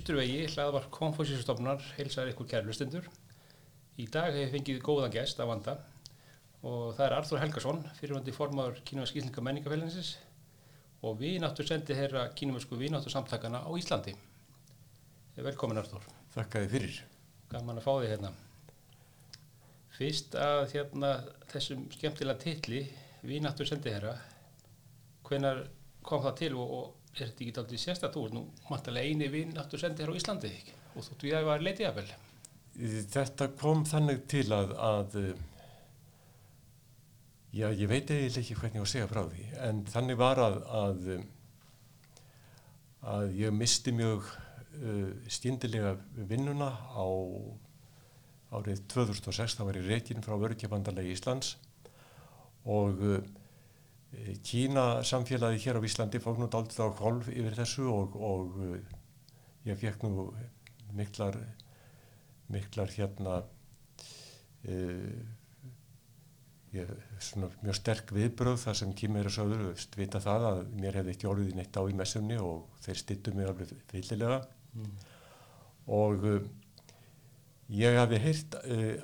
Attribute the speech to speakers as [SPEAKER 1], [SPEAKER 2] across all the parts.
[SPEAKER 1] Östurvegi, hlaðvar konfúsísustofnar, heilsaður ykkur kærlustundur. Í dag hefur fengið góðan gest að vanda og það er Arþór Helgason, fyrirvandi formáður Kínumersk Íslinga menningafélagsins og við náttur sendið herra Kínumersku vináttur samtakana á Íslandi. Velkomin Arþór.
[SPEAKER 2] Þakka þið fyrir.
[SPEAKER 1] Gaman að fá þig hérna. Fyrst að hérna þessum skemmtilega titli, vináttur sendið herra, hvenar kom það til og, og er þetta ekki aldrei sérstaklega þú? Nú mættalega eini vináttur sendið herra á Íslandi og þóttu ég að það var leitið af vel.
[SPEAKER 2] Þetta kom þannig til að, að já, ég veit eiginlega ekki hvernig ég á að segja frá því, en þannig var að, að, að ég misti mjög uh, skyndilega vinnuna á árið 2006, það var í reygin frá Örkjabandalegi Íslands og uh, Kína samfélagi hér á Íslandi fók nú daldið á kolf yfir þessu og, og uh, ég fekk nú miklar miklar hérna uh, ég, svona mjög sterk viðbröð þar sem kýmur og söður vita það að mér hefði ekki orðið neitt á í messunni og þeir stittu mig alveg villilega mm. og uh, ég hafi heyrt uh,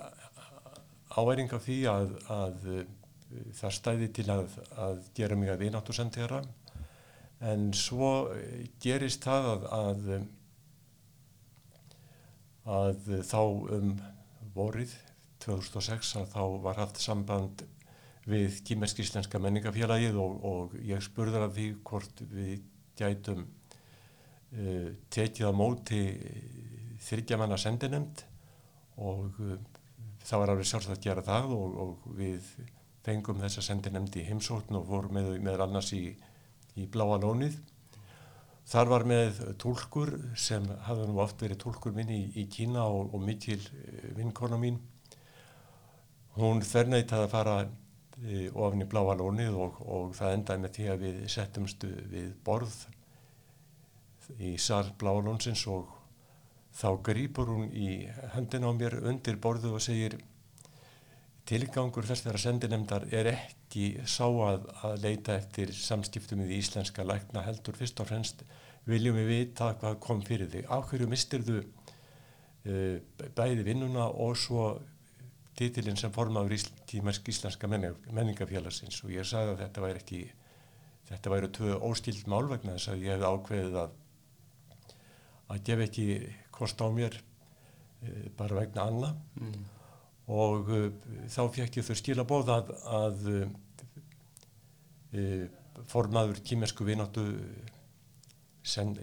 [SPEAKER 2] áæring af því að, að það stæði til að, að gera mig að vináttu sendera en svo gerist það að, að að þá um vorið 2006 að þá var haft samband við Kímersk Íslenska menningafélagið og, og ég spurður af því hvort við gætum uh, tekið á móti þryggjamanna sendinemnd og uh, það var alveg sjálfsagt að gera það og, og við fengum þessa sendinemnd í heimsókn og vorum með, með annars í, í bláa lónið Þar var með tólkur sem hafði nú oft verið tólkur minn í, í Kína og, og mikil vinkona mín. Hún þernætti að fara e, ofin í bláa lónið og, og það endaði með því að við settumstu við borð í sal bláa lónsins og þá grýpur hún í hendina á mér undir borðu og segir tilgangur þess þeirra sendinemdar er ekki sá að, að leita eftir samskiptum í íslenska lækna heldur fyrst og fremst viljum við vita hvað kom fyrir þig. Af hverju mistir þú uh, bæði vinnuna og svo titilinn sem formaður Kímersk Íslenska menningafélagsins og ég sagði að þetta væri ekki, þetta væri tvö óskild málvegna þess að ég hefði ákveðið að að gefa ekki kost á mér uh, bara vegna anna. Mm og uh, þá fekk ég þau skila bóð að, að uh, formaður kímersku vináttu sen,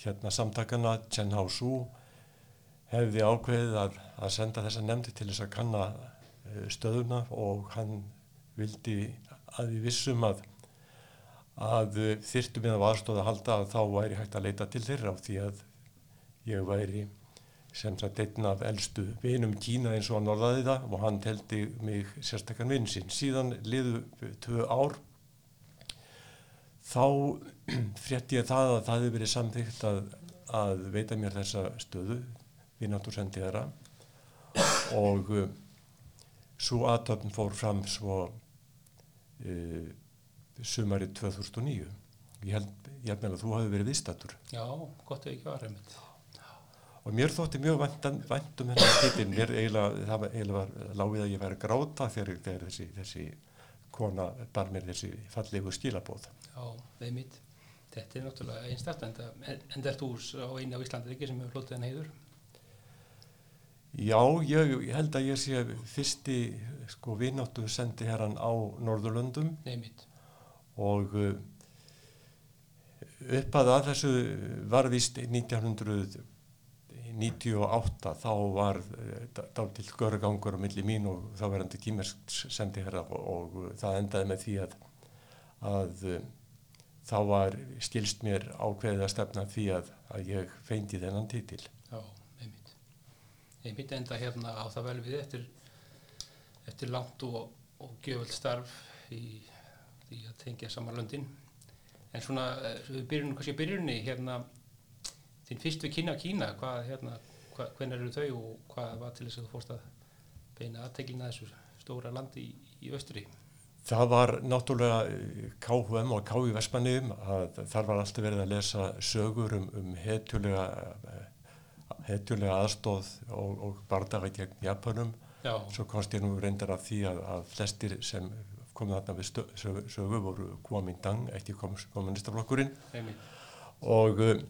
[SPEAKER 2] hérna samtakana Chen Hao Su hefði ákveðið að, að senda þessa nefndi til þess að kanna stöðuna og hann vildi að við vissum að að þyrtu með að aðstóða að halda að þá væri hægt að leita til þeirra á því að ég væri sem sagt einn af eldstu vinum Kína eins og hann orðaði það og hann teldi mig sérstakkan vinn sín. Síðan liðu tvö ár þá frétti ég það að það hefði verið samþygt að, að veita mér þessa stöðu vinnáttursendiðara og uh, svo aðtöfn fór fram svo uh, sumari 2009. Ég held, ég held með að þú hafi verið viðstatur.
[SPEAKER 1] Já, gott ef ekki var reynd
[SPEAKER 2] og mér þótti mjög vænt um hennar titin mér eiginlega, það eiginlega var lágið að ég væri gráta þegar, þegar þessi, þessi kona bar mér þessi fallegu skilabóð
[SPEAKER 1] Já, það er mitt þetta er náttúrulega einstaklega en, það er þú á eini á Íslandi ekki sem hefur hlutið en heiður?
[SPEAKER 2] Já, ég, ég held að ég sé fyrsti sko vinnáttu sendi herran á Norðurlöndum.
[SPEAKER 1] Nei mitt
[SPEAKER 2] og uh, upp að að þessu var vist 1900 98 þá var eh, dáltill görugangur á milli mín og þá verðandi kímersk sendi herra og, og það endaði með því að, að eh, þá var skilst mér ákveðið að stefna því að, að ég feindi þennan títil.
[SPEAKER 1] Já, einmitt. Einmitt enda hérna á það vel við eftir, eftir langt og, og gjöföld starf í því að tengja saman löndin. En svona, eh, við byrjunum, kannski byrjunni hérna þín fyrst við kynna Kína, hvað, hérna, hvað, hvernig eru þau og hvað var til þess að þú fórst að beina aðteglina þessu stóra landi í, í austri?
[SPEAKER 2] Það var náttúrulega eh, KHM og KI Vestmanniðum að þar var alltaf verið að lesa sögur um, um hetjulega, hetjulega aðstóð og, og bardaga gegn Japanum.
[SPEAKER 1] Já,
[SPEAKER 2] Svo komst ég nú reyndar af því að, að flestir sem komið þarna við stö- sögu, voru Kuomintang, ekki kommunistaflokkurinn
[SPEAKER 1] einmitt.
[SPEAKER 2] og uh,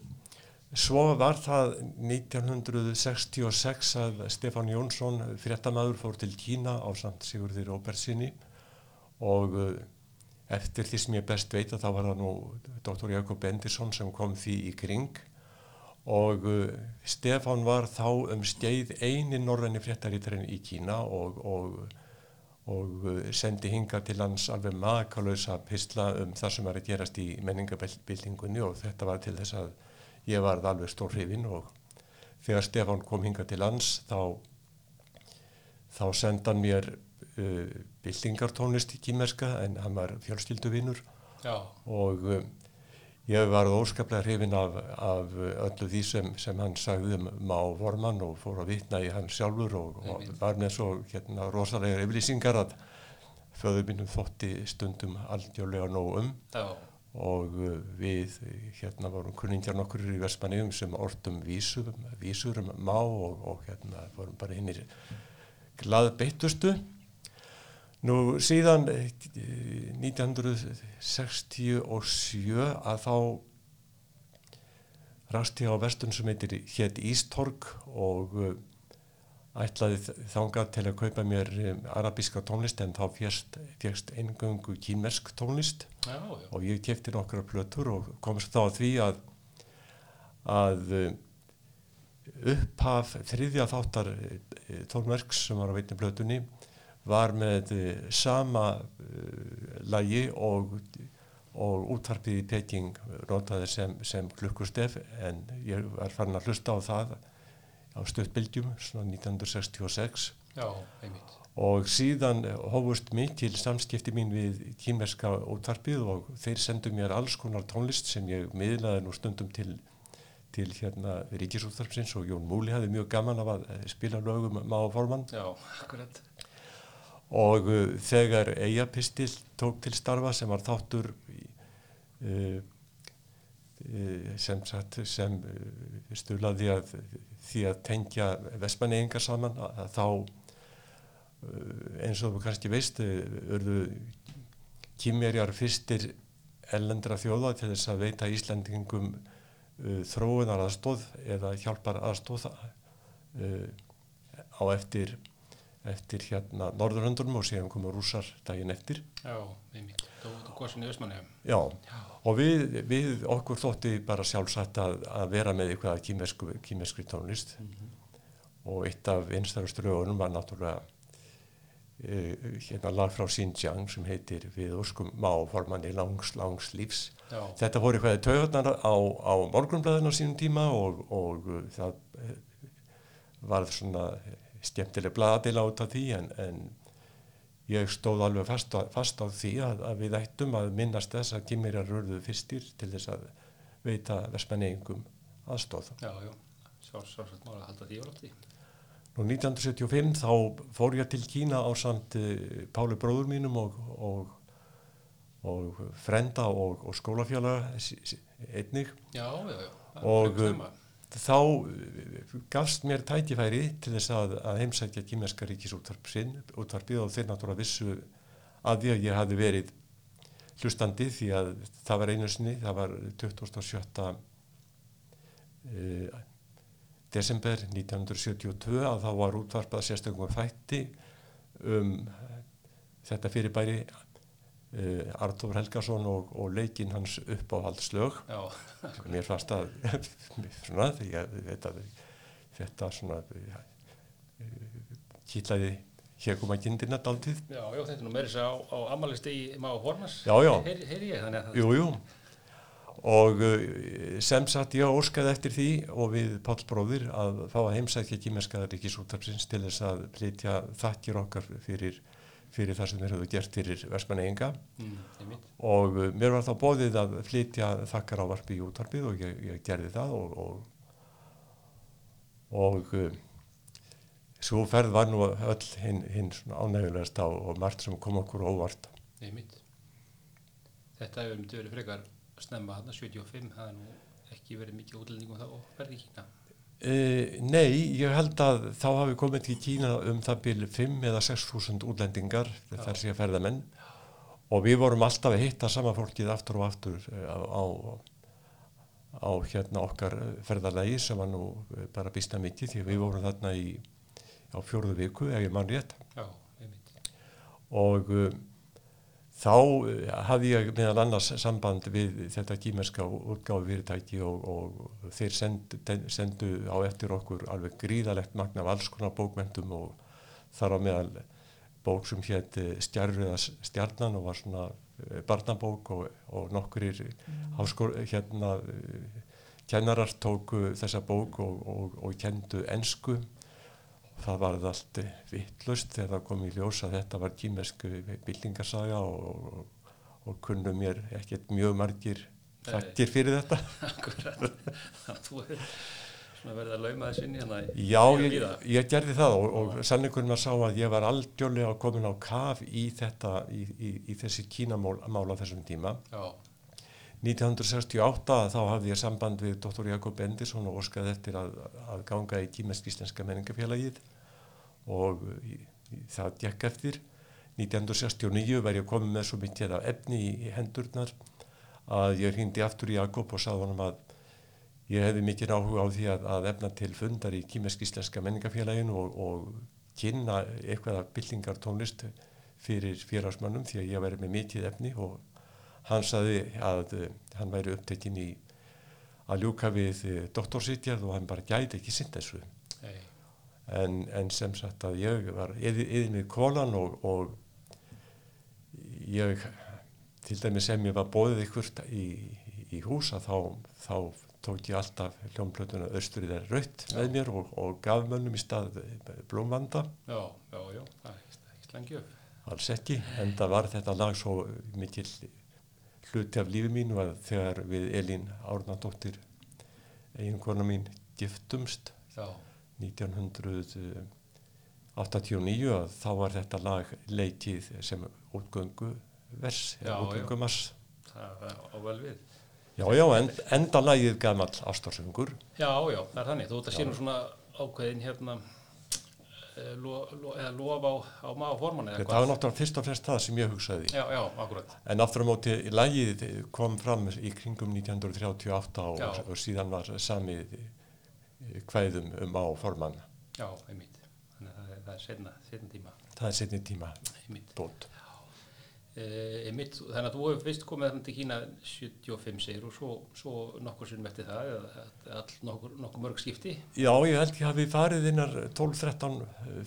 [SPEAKER 2] svo var það 1966 að Stefán Jónsson, fréttamaður, fór til Kína á samt Sigurði Róbertsinni og uh, eftir því sem ég best veit að þá var það nú Dr. Jakob Bendisson sem kom því í kring og uh, Stefán var þá um steið eini norræni fréttarítarinn í Kína og, og, og uh, sendi hinga til hans alveg makalösa pistla um það sem var að gerast í menningabildingunni og þetta var til þess að ég varð alveg stór hrifin og þegar Stefán kom hinga til hans þá, þá senda hann mér uh, bildingartónlist í kímerska en hann var fjölskylduvinur. Og um, ég var óskaplega hrifin af, af öllu því sem, sem hann sagði um Má Vormann og fór að vitna í hann sjálfur og, og var með svo hérna, rosalega yfirlýsingar að föður mínum þótti stundum aldjóðlega nóg um.
[SPEAKER 1] Já,
[SPEAKER 2] og uh, við uh, hérna vorum kunningjar nokkur í Vestmanniðum sem ortum vísur, vísur um Má og, og hérna vorum bara hinnir glaðbeittustu. Nú síðan eh, 1967 að þá rast ég á vestun sem heitir hétt Ístorg og ætlaði þangað til að kaupa mér um, arabíska tónlist en þá fjast eingöngu kínmersk tónlist.
[SPEAKER 1] Já, já,
[SPEAKER 2] og ég kefti nokkra plötur og komst þá að því að að uh, upphaf þriðja þáttar uh, tónverks sem var á veitni plötunni var með uh, sama uh, lagi og, og útvarpið í Peking notaði sem, sem klukkustef en ég var farin að hlusta á það á stuttbylgjum svona 1966
[SPEAKER 1] já, einmitt.
[SPEAKER 2] og síðan hófust mikil samskipti mín við kýmerska útvarpið og þeir sendu mér alls konar tónlist sem ég miðlaði nú stundum til, til hérna Ríkisútvarpsins og Jón Múli hafði mjög gaman af að eh, spila lögum Má Formann
[SPEAKER 1] Já, akkurat.
[SPEAKER 2] og uh, þegar Eyjapistil tók til starfa sem var þáttur í, uh, sem, sagt, sem uh, stulaði að því að tengja vestmanneyingar saman að, þá uh, eins og þú kannski veist urðu kýmverjar fyrstir ellendra þjóða til þess að veita Íslandingum þróunar aðstóð eða hjálpar aðstóð á eftir eftir hérna Norðurlöndunum og síðan komu rússar daginn eftir.
[SPEAKER 1] Já, í Ösmanni.
[SPEAKER 2] Já, og við, við okkur þótti bara sjálfsagt að, að vera með eitthvað kýmesku, kýmeskri tónlist og eitt af einstakastur lögunum var náttúrulega uh, hérna lag frá Xinjiang sem heitir Við óskum má formanni langs, langs lífs.
[SPEAKER 1] Já,
[SPEAKER 2] Þetta voru eitthvað taugarnar á, á morgunblæðin á sínum tíma og, og það uh, var svona skemmtileg blaðadila út af því en, en ég stóð alveg fast á, fast á því að, að við ættum að minnast þess að kymmerjar rörðu fyrstir til þess að veita versmenningum aðstóð.
[SPEAKER 1] já, já. Sjálf, sjálfsagt mála að halda því á lofti.
[SPEAKER 2] Nú 1975 þá fór ég til Kína á samt uh, Páli bróður mínum og, og, og frenda og, og skólafjálaga einnig
[SPEAKER 1] Já, já, já.
[SPEAKER 2] Og. Þá uh, gafst mér tækifæri til þess að, að heimsækja kýmerska ríkisútvarpið og þeir náttúrulega vissu að því að ég hafði verið hlustandi því að það var einu sinni, það var 27. Uh, desember 1972 að þá var útvarpað sérstökum þætti um þetta fyrirbæri uh, Artur Helgason og, og leikinn hans uppáhaldslög mér fannst að svona, því að þetta, þetta svona kýtlaði hegum að kindina daldið.
[SPEAKER 1] já, já, þetta er nú meira þess að á, á Hormars.
[SPEAKER 2] Já, já.
[SPEAKER 1] Heyri, heyri ég, þannig að.
[SPEAKER 2] Jú, jú. Og uh, sem sagt ég óskaði eftir því og við Páll bróðir að fá að heimsækja kýmerskaðar ríkisúttarpsins til þess að flytja þakkir okkar fyrir, fyrir það sem þeir höfðu gert fyrir versmaneyinga
[SPEAKER 1] Mm,
[SPEAKER 2] og uh, mér var þá bóðið að flytja þakkar á varpi í útvarpið og ég, ég gerði það og og, og uh, svo ferð var nú öll hinn hin ánægulegast á og margt sem kom okkur óvart
[SPEAKER 1] einmitt. Þetta hefur myndi verið frekar snemma hann 75, það er nú ekki verið mikið útlendingum þá og verði í Kína.
[SPEAKER 2] Uh, nei, ég held að þá hafi komið til Kína um það byrju 5 eða 6.000 útlendingar þar sé að ferða menn og við vorum alltaf að hitta sama fólkið aftur og aftur uh, á, á, á hérna okkar ferðarlegi sem var nú bara býsta mikið því við vorum þarna í, á fjórðu viku, ef ég mann rétt.
[SPEAKER 1] Já,
[SPEAKER 2] og þá uh, hafði ég meðal annars samband við þetta kýmerska útgáfi fyrirtæki og, og þeir sendu, sendu á eftir okkur alveg gríðalegt magna af alls konar bókmentum og þar á meðal bók sem hétt Stjarriða stjarnan og var svona uh, barnabók og, og nokkurir háskor, hérna kennarar tóku þessa bók og, og, og kendu ensku það var allt vittlust þegar það kom í ljós að þetta var kýmersku byltingarsaga og, og, og kunnu mér ekkert mjög margir þakkir fyrir þetta.
[SPEAKER 1] Þú hefur svona verið að lauma þessu inn í hérna.
[SPEAKER 2] Já, ég, ég gerði það og, og sannleikurinn var sá að ég var aldjörlega komin á kaf í þetta, í, í, í þessi kínamála þessum tíma.
[SPEAKER 1] Já.
[SPEAKER 2] 1968 þá hafði ég samband við Dr. Jakob Bendisson og orskaði eftir að, að ganga í kýmest-íslenska menningafélagið og í, í, það gekk eftir. 1969 var ég komið með svo mikið af efni í, í hendurnar að ég hindi aftur Jakob og sagði honum að ég hefði mikið áhuga á því að, að efna til fundar í kýmest-íslenska menningafélaginu og, og kynna eitthvað af byllingar tónlist fyrir félagsmannum því að ég væri með mikið efni og hann saði að uh, hann væri upptekinn í að ljúka við uh, doktorsitjað og hann bara gæti ekki sinn þessu
[SPEAKER 1] Hey.
[SPEAKER 2] en, en sem sagt að ég var yfir með kólan og, og ég til dæmis sem ég var bóðið ykkur í, í, húsa þá, þá tók ég alltaf hljómblötuna Östurið er rautt með mér og, og gaf mönnum í stað blómvanda
[SPEAKER 1] Já, já, já, það er ekki- slangjöf.
[SPEAKER 2] alls ekki, en það var þetta lag svo mikil hluti af lífi mínu að þegar við Elín Árnardóttir eiginkona mín giftumst
[SPEAKER 1] Já,
[SPEAKER 2] 1989 að þá var þetta lag leikið sem útgöngu vers eða útgöngu mars.
[SPEAKER 1] Það er á vel við.
[SPEAKER 2] já já, end, enda lagið gamall ástarsöngur.
[SPEAKER 1] Já, já, það er þannig. Þú ert að sé nú svona ákveðin hérna lo, lo, eða lof á, á maður forman eða
[SPEAKER 2] þetta var náttúrulega fyrst og fremst það sem ég hugsaði
[SPEAKER 1] Já, já, akkurat.
[SPEAKER 2] en aftur á móti lagið kom fram í kringum 1938 og, og síðan var samið kvæðum um á formann
[SPEAKER 1] Já, einmitt. Þannig að það er, það setna, setna tíma.
[SPEAKER 2] það er setni tíma
[SPEAKER 1] Einmitt.
[SPEAKER 2] bót
[SPEAKER 1] Eh, einmitt. Þannig að þú hefur fyrst komið þannig til Kína 75 segir og svo, svo nokkur sinnum eftir það eða nokkur, nokkur mörg skipti.
[SPEAKER 2] Já, ég held ég hafi farið innar 12-13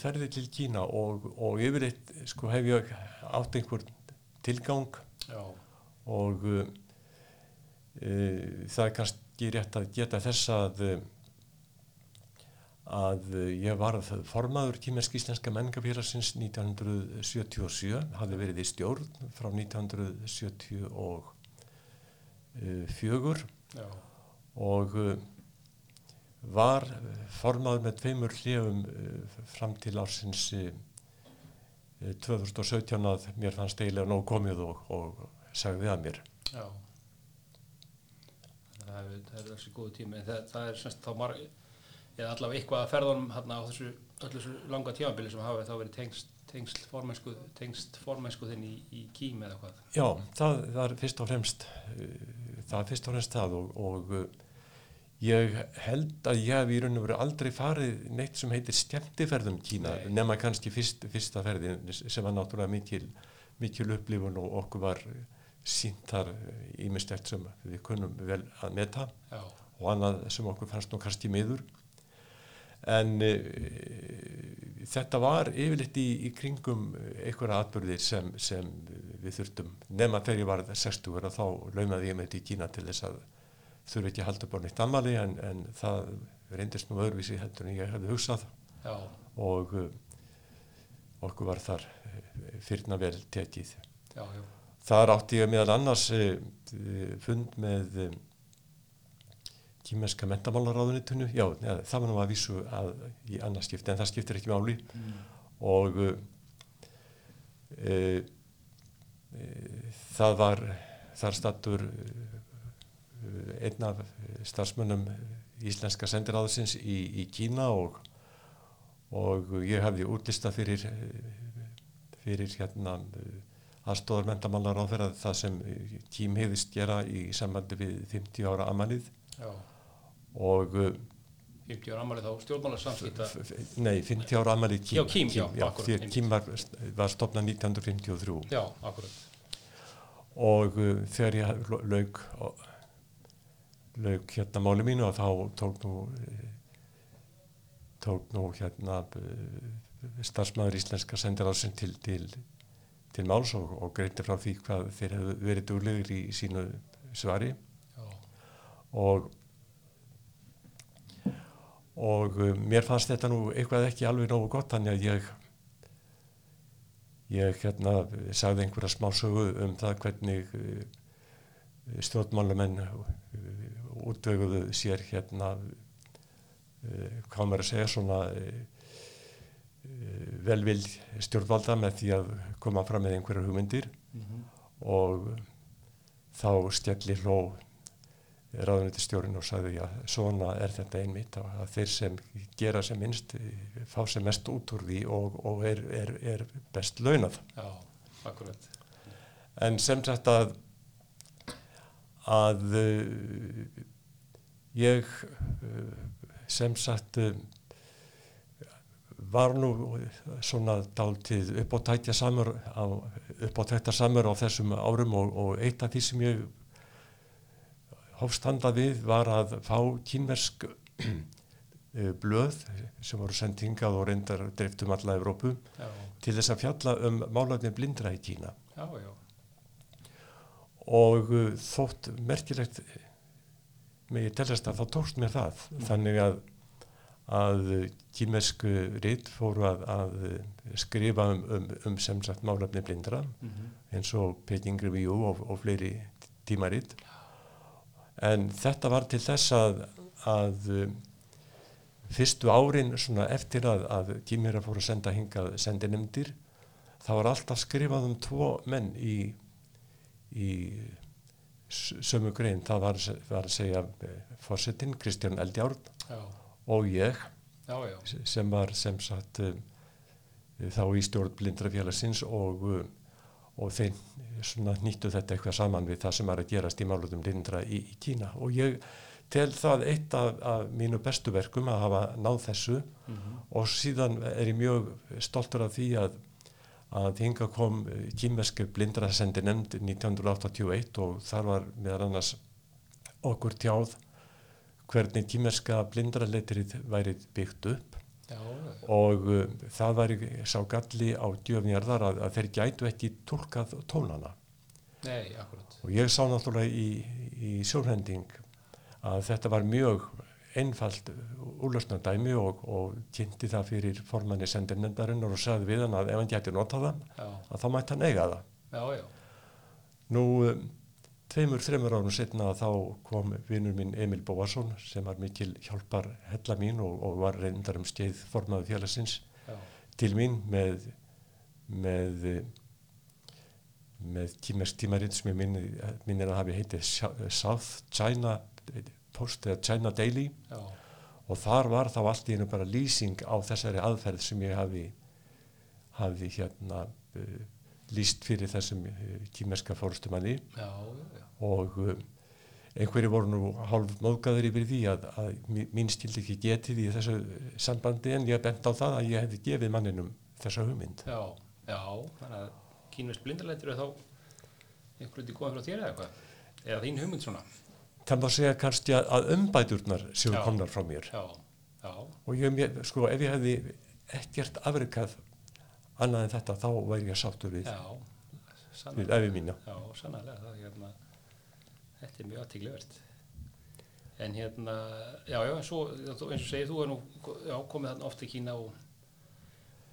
[SPEAKER 2] ferði til Kína og, og yfirleitt sko, hef ég átt einhver tilgang
[SPEAKER 1] Já,
[SPEAKER 2] og uh, það er kannski rétt að geta þess að uh, að uh, ég var formaður Kímersk Íslenska menningafélagsins 1977, hafði verið í stjórn frá 1974
[SPEAKER 1] já,
[SPEAKER 2] og uh, var formaður með tveimur hljöfum uh, fram til ársins uh, 2017 að mér fannst eiginlega nóg komið og, og sagði að mér.
[SPEAKER 1] já. Það er, þessi góðu tími. En það, það er semst þá marg, eða allavega eitthvað að ferðunum hérna á þessu, þessu langa tímabili sem hafa þá verið tengst, tengst formennsku, tengst formennsku þinn í, í kým eða hvað.
[SPEAKER 2] Já, það, það er fyrst og fremst uh, það er fyrst og fremst það og, og uh, ég held að ég hef í raun og veru aldrei farið neitt sem heitir skemmtiferðum Kína
[SPEAKER 1] Nei.
[SPEAKER 2] nema kannski fyrst, fyrsta ferðin sem var náttúrulega mikil, mikil upplifun og okkur var sínt þar ímestegt sem við kunnum vel að meta
[SPEAKER 1] Já,
[SPEAKER 2] og annað sem okkur fannst nú kannski miður en uh, þetta var yfirleitt í, í kringum einhverja atbyrðir sem, sem við þurftum. Nema þegar ég var 60 og þá laumaði ég með þetta í Kína til þess að þurfi ekki að halda á neitt ammali en, en það reyndist nú öðruvísi heldur en ég hefði hugsað.
[SPEAKER 1] Já,
[SPEAKER 2] og uh, okkur var þar uh, fyrna vel tekið.
[SPEAKER 1] Já, já,
[SPEAKER 2] Þar átti ég meðal annars uh, fund með kýmenska mentamálaráðunitinu, já, neða, það var nú að vísu að, í annars skipti, en það skiptir ekki máli. Og uh, uh, e, það var þar stattur einn af starfsmönnum íslenska sendiráðsins í, í Kína og, og ég hafði útlista fyrir, fyrir hérna aðstóðar mentamálar áferða það sem tím hefðist gera í sambandi við 50 ára amalið
[SPEAKER 1] Já.
[SPEAKER 2] Og
[SPEAKER 1] 50 ára amalið þá stjórnmálarsamskipta
[SPEAKER 2] Nei, 50 ára amalið Kím
[SPEAKER 1] Já, Kím, já,
[SPEAKER 2] já
[SPEAKER 1] akkurat,
[SPEAKER 2] Því
[SPEAKER 1] einmitt.
[SPEAKER 2] Kím var, var stopnað 1953
[SPEAKER 1] Já, akkurat.
[SPEAKER 2] Og uh, þegar ég og- lauk hérna máli mínu og þá tók nú eh, tók nú hérna uh, starfsmæður íslenska sendiráðsinn til, til, til máls og, og greiti frá því hvað þeir hefðu verið duglegir í sínu svari.
[SPEAKER 1] Já,
[SPEAKER 2] og og uh, mér fannst þetta nú eitthvað ekki alveg nógu gott þannig að ég ég hérna sagði einhverja smásögu um það hvernig uh, stjórnmálamenn uh, útvöguðu sér hérna hvað maður að segja svona velvild stjórnvalda með því að koma fram með einhverja hugmyndir
[SPEAKER 1] Mhm.
[SPEAKER 2] og þá stjalli hló ráðunitistjórinn og sagði já, svona er þetta einmitt að þeir sem gera sem minnst eh, fá sem mest út úr því og, og er, er, er best launað.
[SPEAKER 1] já, akkurat
[SPEAKER 2] En sem sagt að að uh, ég uh, sem sagt uh, var nú svona dálítið uppátækja samur á, á þessum árum og, og eitt af því sem ég hófst handa við var að fá kínversk eh, blöð sem voru sendingað og reyndar dreiftum alla Evrópu
[SPEAKER 1] Já,
[SPEAKER 2] til þess að fjalla um málefni blindra í Kína.
[SPEAKER 1] Já, já,
[SPEAKER 2] og uh, þótt merkilegt með ég telast að þá tókst mér það þannig að að kýmesk rít fóru að, að skrifa um, um, um sem sagt málefni blindra
[SPEAKER 1] mhm,
[SPEAKER 2] eins og Peking Review og, og fleiri tímaritt en þetta var til þess að, að um, fyrstu árin svona eftir að, að kýmera fóru að senda hingað sendinemdir þá var alltaf skrifað um tvo menn í, í sömu grein. Það var, var að segja fórsetin Kristján Eldjárn
[SPEAKER 1] já,
[SPEAKER 2] og ég
[SPEAKER 1] já, já,
[SPEAKER 2] sem var sem sagt um, þá í stjórn blindrafélagsins og, um, og þeir svona nýttu þetta eitthvað saman við það sem var að gerast í málutum blindra í, í Kína. Og ég tel það eitt af, af mínu bestu verkum að hafa náð þessu.
[SPEAKER 1] Mhm,
[SPEAKER 2] og síðan er ég mjög stoltur af því að að hinga kom kýmveski blindrasendi nefnd 1981 og þar var meðal annars okkur tjáð hvernig kýmverska blindraleitrið værið byggt upp
[SPEAKER 1] já,
[SPEAKER 2] og uh, það væri sá galli á djöfnjarðar að, að þeir gætu ekki tólkað tónana.
[SPEAKER 1] Nei,
[SPEAKER 2] og ég sá náttúrulega í, í sjónhending að þetta var mjög einfalt úrlösnardæmi og, og kynnti það fyrir formanni sendinendarinnar og sagði við hann að ef hann gæti notað það
[SPEAKER 1] Já,
[SPEAKER 2] að þá mætti hann eiga það.
[SPEAKER 1] já, já,
[SPEAKER 2] Nú, tveimur, þreimur árum setna þá kom vinnur minn Emil Bóarsson sem var mikil hjálpar hella mín og, og var reyndar um skeið formaði félagsins
[SPEAKER 1] já,
[SPEAKER 2] til mín með með með kýmersk tímaritt sem ég minni, minnir að hafi heitið South China Post eða China Daily.
[SPEAKER 1] Já,
[SPEAKER 2] og þar var þá allt í einu bara lýsing á þessari aðferð sem ég hafi hafi hérna uh, lýst fyrir þessum uh, kýmerska fórstumanni og um, einhverju voru nú hálf móðgæður yfir því að, að mí- mín skildi ekki getið í þessu sambandi en ég bent á það að ég hefði gefið manninum þessa hugmynd.
[SPEAKER 1] já, já, þannig að kínvesk blindarleitur er þá einhvern veginn komið frá þér eða eitthvað, eða þín hugmynd svona,
[SPEAKER 2] Það má segja kannski að, að umbæturnar séu komnar frá mér.
[SPEAKER 1] Já, já,
[SPEAKER 2] og ég, sko, ef ég hefði ekkert afrikað annað en þetta þá væri ég sáttur við,
[SPEAKER 1] já,
[SPEAKER 2] við
[SPEAKER 1] sannarlega,
[SPEAKER 2] efi mína.
[SPEAKER 1] já, sannarlega, það, hérna, þetta er mjög aðtíklivert. En hérna, já, já, svo, þú- eins og segir, þú er nú, já, komið þarna oft í Kína og,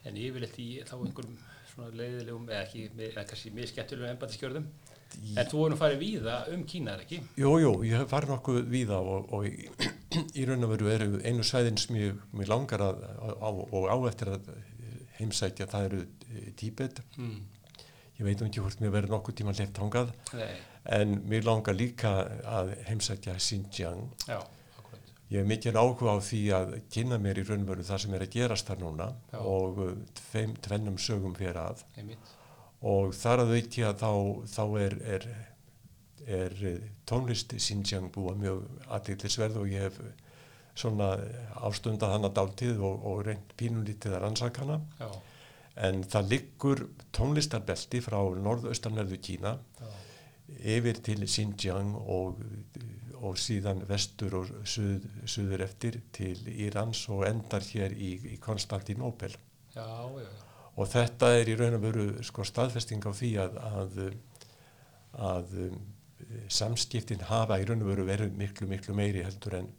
[SPEAKER 1] en yfirleitt í þá einhverjum svona leiðilegum, eða ekki, eða kannski mjög skemmtilegum embatiskjörðum, en þú er nú farið víða um Kína, er ekki?
[SPEAKER 2] Jú, jú, ég farið nokkuð víða og, og í, í raun og veru eru einu svæðin sem ég, mér langar að, á, og á eftir að heimsækja það eru eh, Tíbet.
[SPEAKER 1] Mm.
[SPEAKER 2] ég veit um ekki hvort mér verður nokkuð tíma leift hangað
[SPEAKER 1] Nei,
[SPEAKER 2] en mér langar líka að heimsækja Xinjiang
[SPEAKER 1] já.
[SPEAKER 2] Ég hef mikil áhuga á því að kynna mér í raunveru það sem er að gerast þar núna
[SPEAKER 1] Já.
[SPEAKER 2] og uh, tveim, tvennum sögum fyrir að
[SPEAKER 1] Einmitt.
[SPEAKER 2] og þar að að þá, þá er, er, er uh, tónlist Xinjiang búa mjög aðeinsverð og ég hef svona ástundað hana dáltið og, og reynd pínulítið að rannsakana
[SPEAKER 1] Já,
[SPEAKER 2] en það liggur tónlistarbelti frá norðaustanverðu Kína
[SPEAKER 1] já,
[SPEAKER 2] yfir til Xinjiang og, og síðan vestur og suð, suður eftir til Írans og endar hér í, í Konstantinópel.
[SPEAKER 1] já.
[SPEAKER 2] Og þetta er í raun og veru sko, staðfesting á því að, að, að um, samskiptin hafa í raun og veru verið miklu, miklu meiri heldur en,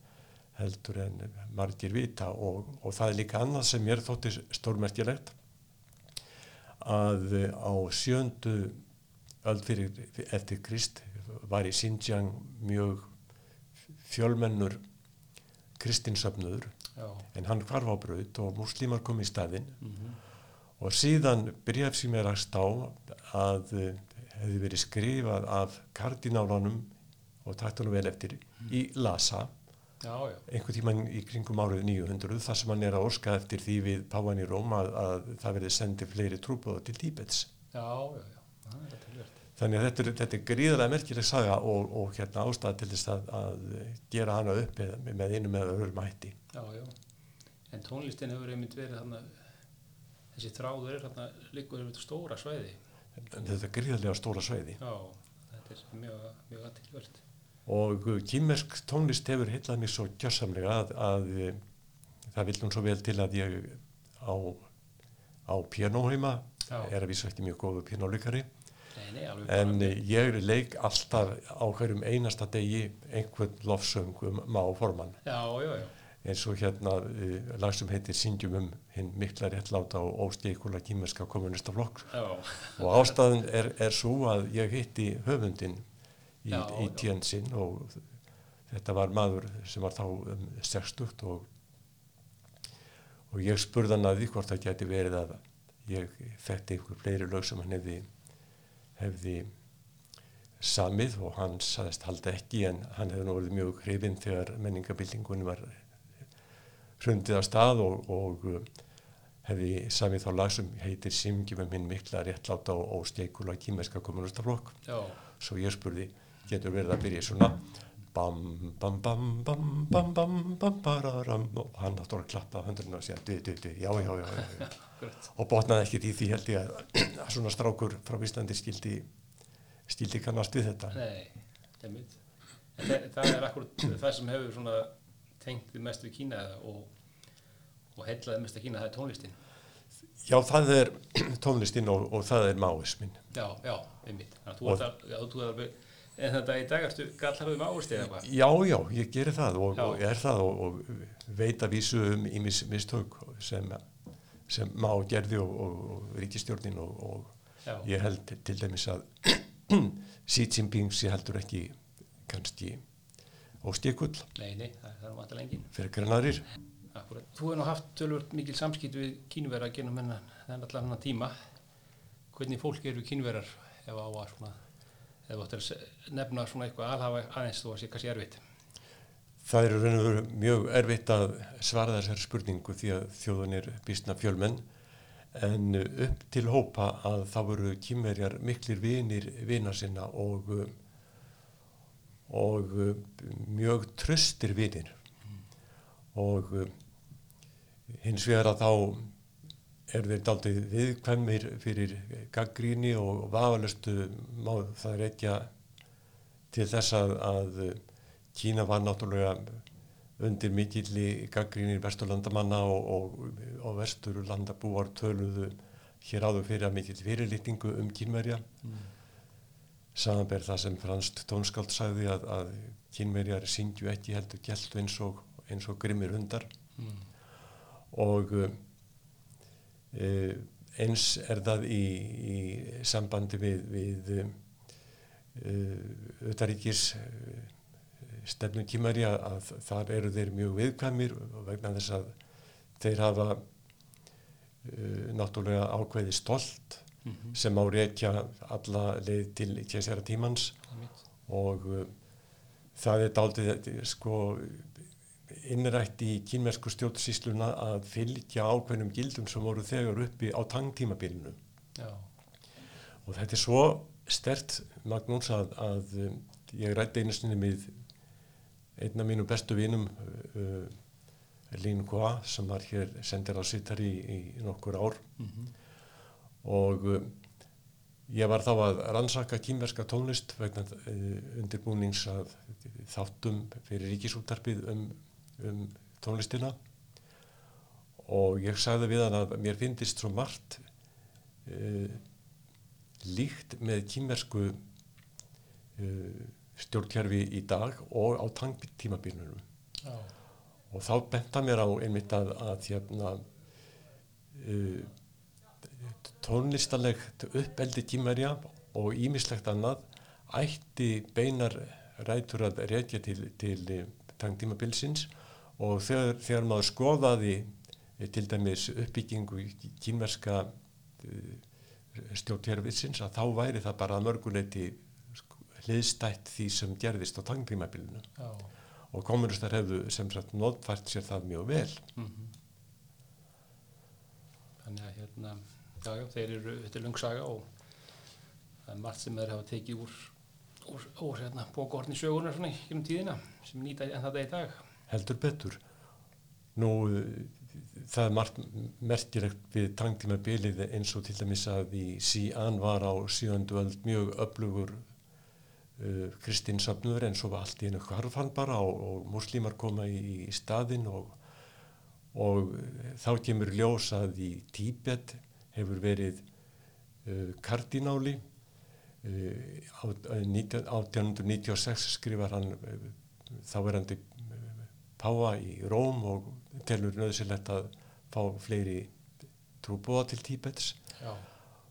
[SPEAKER 2] heldur en margir vita og, og það er líka annað sem mér þótti stórmerkilegt að á sjöndu öll fyrir eftir Krist var í Xinjiang mjög fjölmennur kristinsöfnuður
[SPEAKER 1] já.
[SPEAKER 2] en hann hvarf á braut og múslímar kom í staðinn.
[SPEAKER 1] Mm
[SPEAKER 2] og síðan byrjaf sem ég rækst á að uh, hefði verið skrifað af kardinálunum og taktunum vel eftir í Lhasa
[SPEAKER 1] Já, já,
[SPEAKER 2] einhver tíman í kringum árið 900 þar sem hann er að orska eftir því við Páan í Róm að, að það verði sendið fleiri trúbóða til Tíbets
[SPEAKER 1] já, já, já. Það er þetta ljótt.
[SPEAKER 2] þannig að þetta er, þetta er gríðarlega merkileg saga og, og hérna ástæða til þess að, að gera hana upp með, með einu með öðrum hætti
[SPEAKER 1] Já, já. En tónlistin hefur einmitt verið þarna, þessi þráður er liggur yfir þetta stóra
[SPEAKER 2] en þetta er gríðarlega stóra sveiði
[SPEAKER 1] Já, þetta er mjög, mjög aðtilvöld.
[SPEAKER 2] Og kýmersk tónlist hefur heillað mér svo gjörsamlega að, að uh, það vil nú svo vel til að ég á, á pianoheima er að vísa ekki mjög góðu pianolíkari en uh, ég leik alltaf á hverjum einasta degi einhvern lofsöng um má formann.
[SPEAKER 1] Já, já, já.
[SPEAKER 2] eins og hérna uh, lag sem heitir Syngjum um hinn mikla réttláta og óstíkula kýmerska kommunistaflokk
[SPEAKER 1] Já,
[SPEAKER 2] og ástæðan er, er svo að ég hitti höfundin í, í
[SPEAKER 1] já.
[SPEAKER 2] tjensinn og þetta var maður sem var þá um 60 og, og ég spurði hann að því hvort það geti verið að ég þekkti einhver fleiri lög sem hann hefði, hefði samið og hann saðist halda ekki en hann hefði nú verið mjög hrifinn þegar menningabildingunni var hrundið af stað og, og hefði samið þá lag sem heitir Simgjum um hinn mikla réttláta og, og steikula kýmerska kommunistaflokk svo ég spurði, getur verið að byrja svona bam bam bam bam bam bam bam bararam og hann átti að klappa höndurinn og segja du, du, du, já, já, já, já, já. og botnaði ekkert í því held ég að, að svona strákur frá Íslandi skildi skildi kannast við þetta
[SPEAKER 1] Nei, einmitt. En það, það er akkurat það sem hefur svona tengt við mest við Kína og, og heillaði mest að Kína, það er tónlistin.
[SPEAKER 2] já, það er tónlistinn og, og það er máisminn
[SPEAKER 1] Já, já, einmitt. Þannig að þú
[SPEAKER 2] Og-
[SPEAKER 1] en þetta í dag ertu gallar við máist eða eitthvað.
[SPEAKER 2] Já, já, ég gerir það og, og er það og, og veit að vísu um í mis, mistök sem, sem má gerði og, og, og ríkistjórnin og, ég held til dæmis að Xi Jinping sé heldur ekki kannski óstíkull
[SPEAKER 1] nei, nei, það, það er vantilega engin.
[SPEAKER 2] fyrir greinarir.
[SPEAKER 1] Akkurat. Þú hefur nú haft tölvört mikil samskipt við kínverða genum hennan, þennan allan hennan tíma. Hvernig fólk eru kínverðar ef á að svona, ef þú ættir að nefna svona eitthvað alhafa aðeins þú að sé kannski erfitt.
[SPEAKER 2] Það eru raun og veru mjög erfitt að svara þessar spurningu því að þjóðun er býstna fjölmenn en upp til hópa að þá voru kýmverjar miklir vinir vina sinna og, og mjög tröstir vinir og uh, hins vegar að þá eru þeir daldið viðkvæmir fyrir gaggríni og vafalastu má það reykja til þess að, að Kína var náttúrulega undir mikilli gaggrínir vesturlandamanna og, og, og vesturlandabúar töluðu hér áður fyrir að mikill fyrirlitningu um kínverja.
[SPEAKER 1] Mm.
[SPEAKER 2] Samanber það sem franst tónskáld sagði að, að kínverjar syngju ekki heldur gælt eins og, eins og grimmir hundar
[SPEAKER 1] Mm.
[SPEAKER 2] og e, eins er það í, í sambandi við, við e, utaríkis stefnu kýmari að, að þar eru þeir mjög viðkvæmir vegna þess að þeir hafa e, náttúrulega ákveði stolt
[SPEAKER 1] Mhm.
[SPEAKER 2] sem á reykja alla leið til késera tímans
[SPEAKER 1] Einmitt.
[SPEAKER 2] og uh, það er daldið sko innrætt í kínversku stjórnsýsluna að fylgja ákveðnum gildum sem voru þegar uppi á tangtímabilinu. Og þetta er svo stert Magnús að, að um, ég rætti einu sinni með einn af mínum bestu vinum uh, Lín Kva sem var hér sendir á sittar í, í nokkur ár.
[SPEAKER 1] Mm
[SPEAKER 2] og um, ég var þá að rannsaka kýmverska tónlist vegna uh, undirbúnings að þáttum fyrir ríkisúttarpið um, um tónlistina. Og ég sagði við hann að mér finnist svo margt uh, líkt með kýmversku uh, stjórnkerfi í dag og á tangtímabílunum
[SPEAKER 1] Já.
[SPEAKER 2] og þá benta mér á einmitt að, að hérna, uh, tónlistalegt uppeldi tímarja og ímislegt annað ætti beinar rætur að reykja til, til tangtímabilsins og þegar, þegar maður skoðaði uh, til dæmis uppbyggingu kínverska uh, stjórnkerfisins að þá væri það bara mörguleiti sko, hliðstætt því sem gerðist á tangtímabilinu og kommunistar hefðu sem sagt notfært sér það mjög vel.
[SPEAKER 1] Mm Þannig að hérna, já, já, þeir eru, þetta er lungsaga og það er margt sem þeir hafa tekið úr, úr, úr hérna, bókorni sögunar svona í um tíðina sem nýta en þetta í dag.
[SPEAKER 2] Heldur betur. Nú, það er margt merkilegt við tangtíma bilið eins og til dæmis að í Sían var á síðandu öll mjög öflugur uh, kristinsöfnur en svo var allt í einu hvarfan bara og, og múslímar koma í, í staðinn og, og þá kemur ljós að í Tíbet hefur verið uh, kardináli uh, á, á 19 1896 skrifar hann uh, þáverandi uh, páa í Róm og telur nöðsilegt að fá fleiri trúbúa til Tíbets
[SPEAKER 1] Já,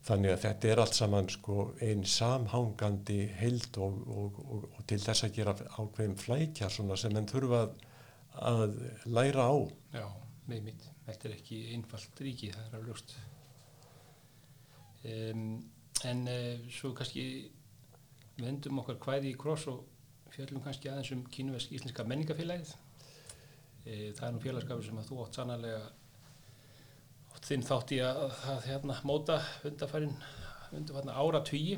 [SPEAKER 2] þannig að þetta er allt saman sko einn samhangandi heild og, og, og, og til þess að gera ákveðum flækja sem enn þurfa að, að læra á
[SPEAKER 1] já, með mitt. Þetta er ekki einfalt ríki, það er að ljóst. Um, en uh, svo kannski vendum okkar kvæði í kross og fjöllum kannski aðeins um kínversk íslenska menningafélagið. E, það er nú félagskapur sem að þú átt sannarlega átt þinn þátt í að, að hérna, móta undarfærin ára tugi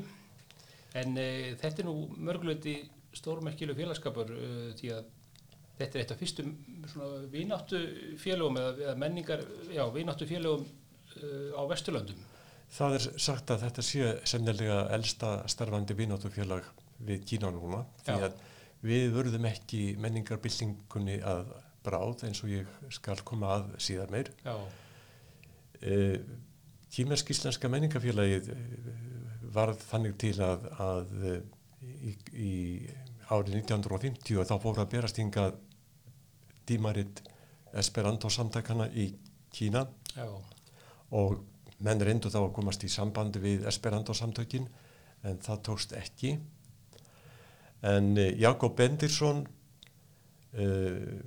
[SPEAKER 1] en e, þetta er nú mörguleiti stórmerkileg félagskapur e, því að þetta er eitt af fyrstum vináttu félögum eða, eða menningar, já, vináttu félögum e, á Vesturlöndum.
[SPEAKER 2] Það er sagt að þetta sé sennilega elsta starfandi vináttufélag við Kína núna því
[SPEAKER 1] Já.
[SPEAKER 2] að við vörðum ekki menningarbyltingunni að bráð eins og ég skal koma að síðar meir.
[SPEAKER 1] Já,
[SPEAKER 2] Eh, Kýmersk-íslenska menningafélagið eh, varð þannig til að, að eh, í, í árið 1950 þá fór að berast hingað dímaritt Esperanto samtakana í Kína.
[SPEAKER 1] Já,
[SPEAKER 2] og menn reyndu þá að komast í sambandi við Esperanto samtökin en það tókst ekki. En eh, Jakob Bendirsson uh,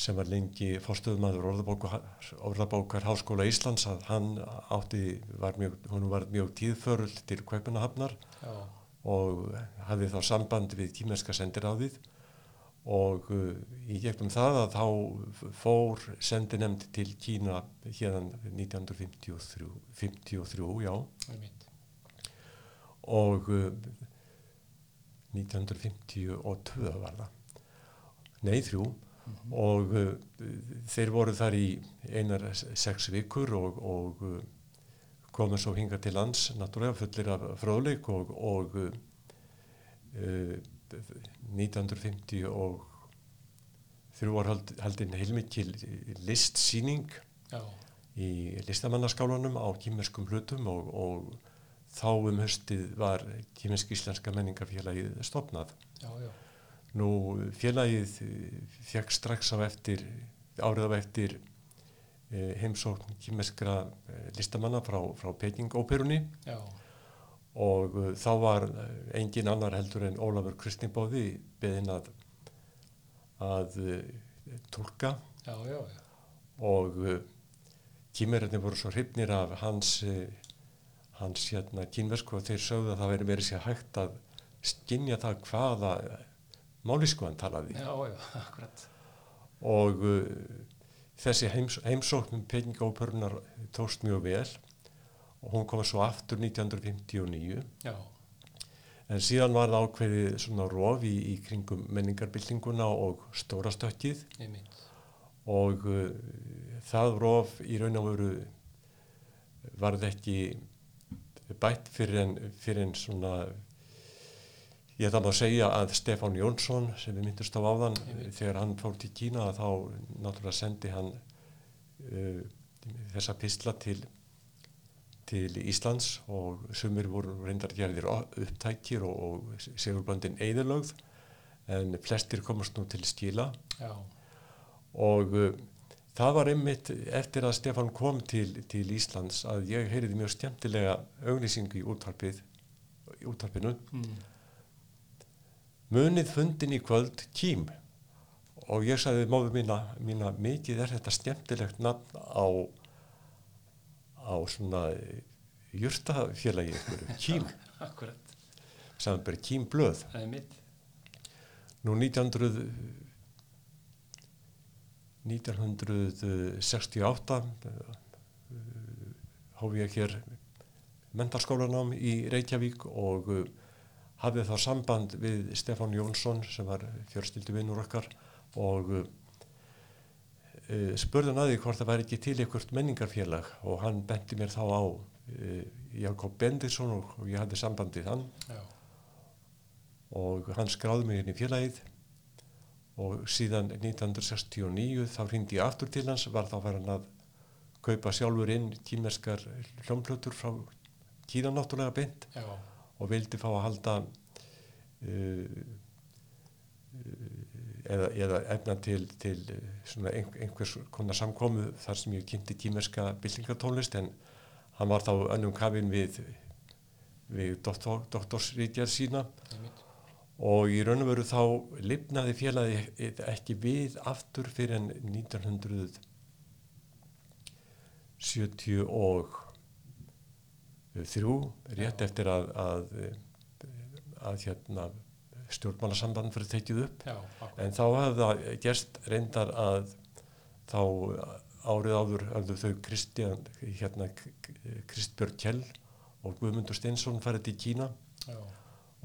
[SPEAKER 2] sem var lengi fórstöðumadur orðabókar, orðabókar Háskóla Íslands að hann átti, var mjög, hún var mjög tíðförul til Kaupanahafnar og hafði þá samband við kýmerska sendiráðið og uh, í gegnum það að þá fór sendinemnd til Kína hérna 1953, 53, já, og uh, 1952 var það, nei þrjú og uh, þeir voru þar í einar sex vikur og, og uh, komu svo hinga til lands náttúrulega fullir af fróðleik og, og uh, uh, 1950 og þrjú var hald, haldin heilmikil listsýning
[SPEAKER 1] Já,
[SPEAKER 2] í listamannaskálanum á kýmerskum hlutum og, og þá um höstið var kýmersk-íslenska menningafélagið stopnað.
[SPEAKER 1] já, já,
[SPEAKER 2] Nú félagið fekk strax á eftir, árið á eftir eh, heimsókn kýmerskra eh, listamanna frá, frá Peking-óperunni
[SPEAKER 1] já,
[SPEAKER 2] og uh, þá var eh, engin annar heldur en Ólafur Kristnibóði beðin að, að uh, tólka
[SPEAKER 1] já, já, já,
[SPEAKER 2] og uh, kýmverðinni voru svo hrifnir af hans, eh, hans hérna, kynversku og þeir sögðu að það veri verið sér hægt að skinja það hvaða málisku hann talaði.
[SPEAKER 1] Já, já, akkurat.
[SPEAKER 2] og uh, þessi heims, heimsóknum peningóperunar tókst mjög vel og hún kom svo aftur 1959
[SPEAKER 1] Já,
[SPEAKER 2] en síðan var það ákveðið svona rof í, í kringum menningarbyltinguna og stórastökkið og uh, það rof í raun og veru varð ekki bætt fyrir en, fyrir en svona ég ætla að segja að Stefán Jónsson sem við myndust á áðan þegar hann fór til Kína þá náttúrulega sendi hann uh, þessa pistla til til Íslands og sumir voru reyndar gerðir upptækir og, og segurböndin eðilögð en flestir komast nú til skila.
[SPEAKER 1] Já,
[SPEAKER 2] og uh, það var einmitt eftir að Stefán kom til, til Íslands að ég heyriði mjög skemmtilega auglýsingu í útvarpið útvarpinu.
[SPEAKER 1] Mm.
[SPEAKER 2] Munið fundin í kvöld kým og ég sagði móðu mína, mína mikið er þetta skemmtilegt nafn á á svona eh, jurtafélagi ykkur, kým
[SPEAKER 1] akkurat.
[SPEAKER 2] sagði bara kým blöð
[SPEAKER 1] Einmitt.
[SPEAKER 2] Nú 1900, 1968 uh, hóf ég hér mentarskólanám í Reykjavík og uh, hafði þá samband við Stefán Jónsson sem var fjörstildi vinnur okkar og uh, uh, spurði hann að því hvort það væri ekki til einhvert menningarfélag og hann benti mér þá á uh, Jakob Bendisson og, og ég hafði samband við hann.
[SPEAKER 1] Já,
[SPEAKER 2] og hann skráði mig inn í félagið og síðan 1969 þá hrindi ég aftur til hans var þá verið að kaupa sjálfur inn kýmerskar hljómplötur frá Kína náttúrulega beint.
[SPEAKER 1] Já,
[SPEAKER 2] og vildi fá að halda uh, uh, eða, eða efna til, til uh, ein, einhvers konar samkomu þar sem ég kynnti kýmerska byltingatónlist en hann var þá önnum kafin við, við doktor, doktorsrítjar sína. Og í raun og veru þá lifnaði félagi ekki við aftur fyrir en 1973 rétt eftir að, að, að hérna, stjórnmálasamband fyrir tekið upp.
[SPEAKER 1] Já,
[SPEAKER 2] en þá hafði það gerst reyndar að þá árið áður hafðu þau Kristján, hérna, Kristbjörn Kjell og Guðmundur Steinsson farið til Kína
[SPEAKER 1] Já,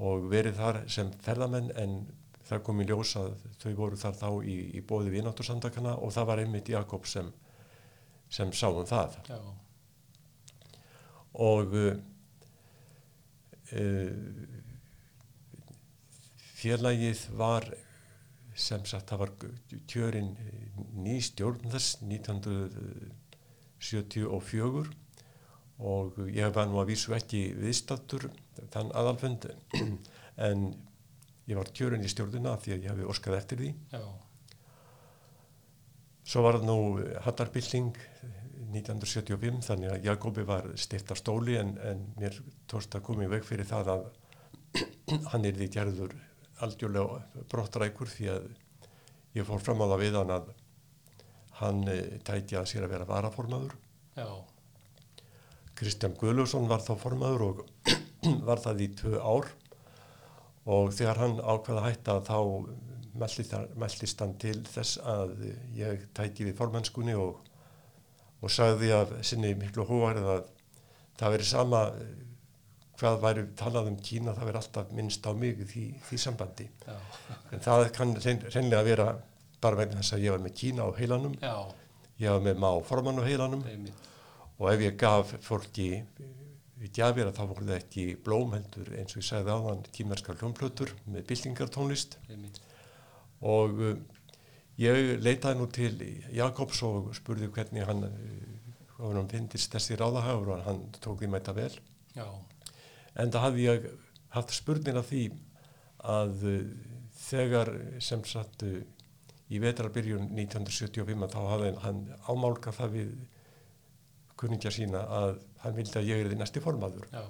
[SPEAKER 2] og verið þar sem ferðamenn en það kom í ljós að þau voru þar þá í, í bóði vináttursamtakana og það var einmitt Jakob sem, sem sáum það.
[SPEAKER 1] Já,
[SPEAKER 2] og uh, uh, félagið var sem sagt það var kjörin ný stjórn þess 1974 og ég var nú að vísu ekki viðstattur þann aðalfund en ég var kjörin í stjórnina því að ég hafi óskað eftir því.
[SPEAKER 1] Já,
[SPEAKER 2] Svo var það nú Hattarbylling 1975 þannig að Jakobi var styrt af stóli en, en mér tókst að koma í veg fyrir það að hann er því gerður algjörlega brottrækur því að ég fór fram á það við hann að hann eh, tæti að sér að vera varaformaður.
[SPEAKER 1] já,
[SPEAKER 2] Kristján Guðlusson var þá formaður og var það í tvö ár og þegar hann ákveða hætta þá meldist hann- til þess að ég tæki við formennskunni og, og sagði af sinni miklu hóvarið að það veri sama eh, hvað væri talað um Kína, það veri alltaf minnst á mig því, því sambandi.
[SPEAKER 1] já,
[SPEAKER 2] En það kann reyn- reynlega vera bara vegna þess að ég var með Kína á heilanum,
[SPEAKER 1] já,
[SPEAKER 2] ég var með má formann á heilanum. Og ef ég gaf fólki í gjafir að það voru ekki blómheldur eins og ég sagði áðan tímerskar hljómplötur með byltingartónlist. Og uh, ég leitaði nú til Jakobs og spurði hvernig hann uh, hvað hann finnist þessi ráðahafur og hann tók því mæta vel
[SPEAKER 1] Já,
[SPEAKER 2] en það hafði ég haft spurning af því að uh, þegar sem sagt uh, í vetrarbyrjun 1975 að þá hafði hann ámálkað það við kunningja sína að hann vildi að ég er því næsti formaður.
[SPEAKER 1] já.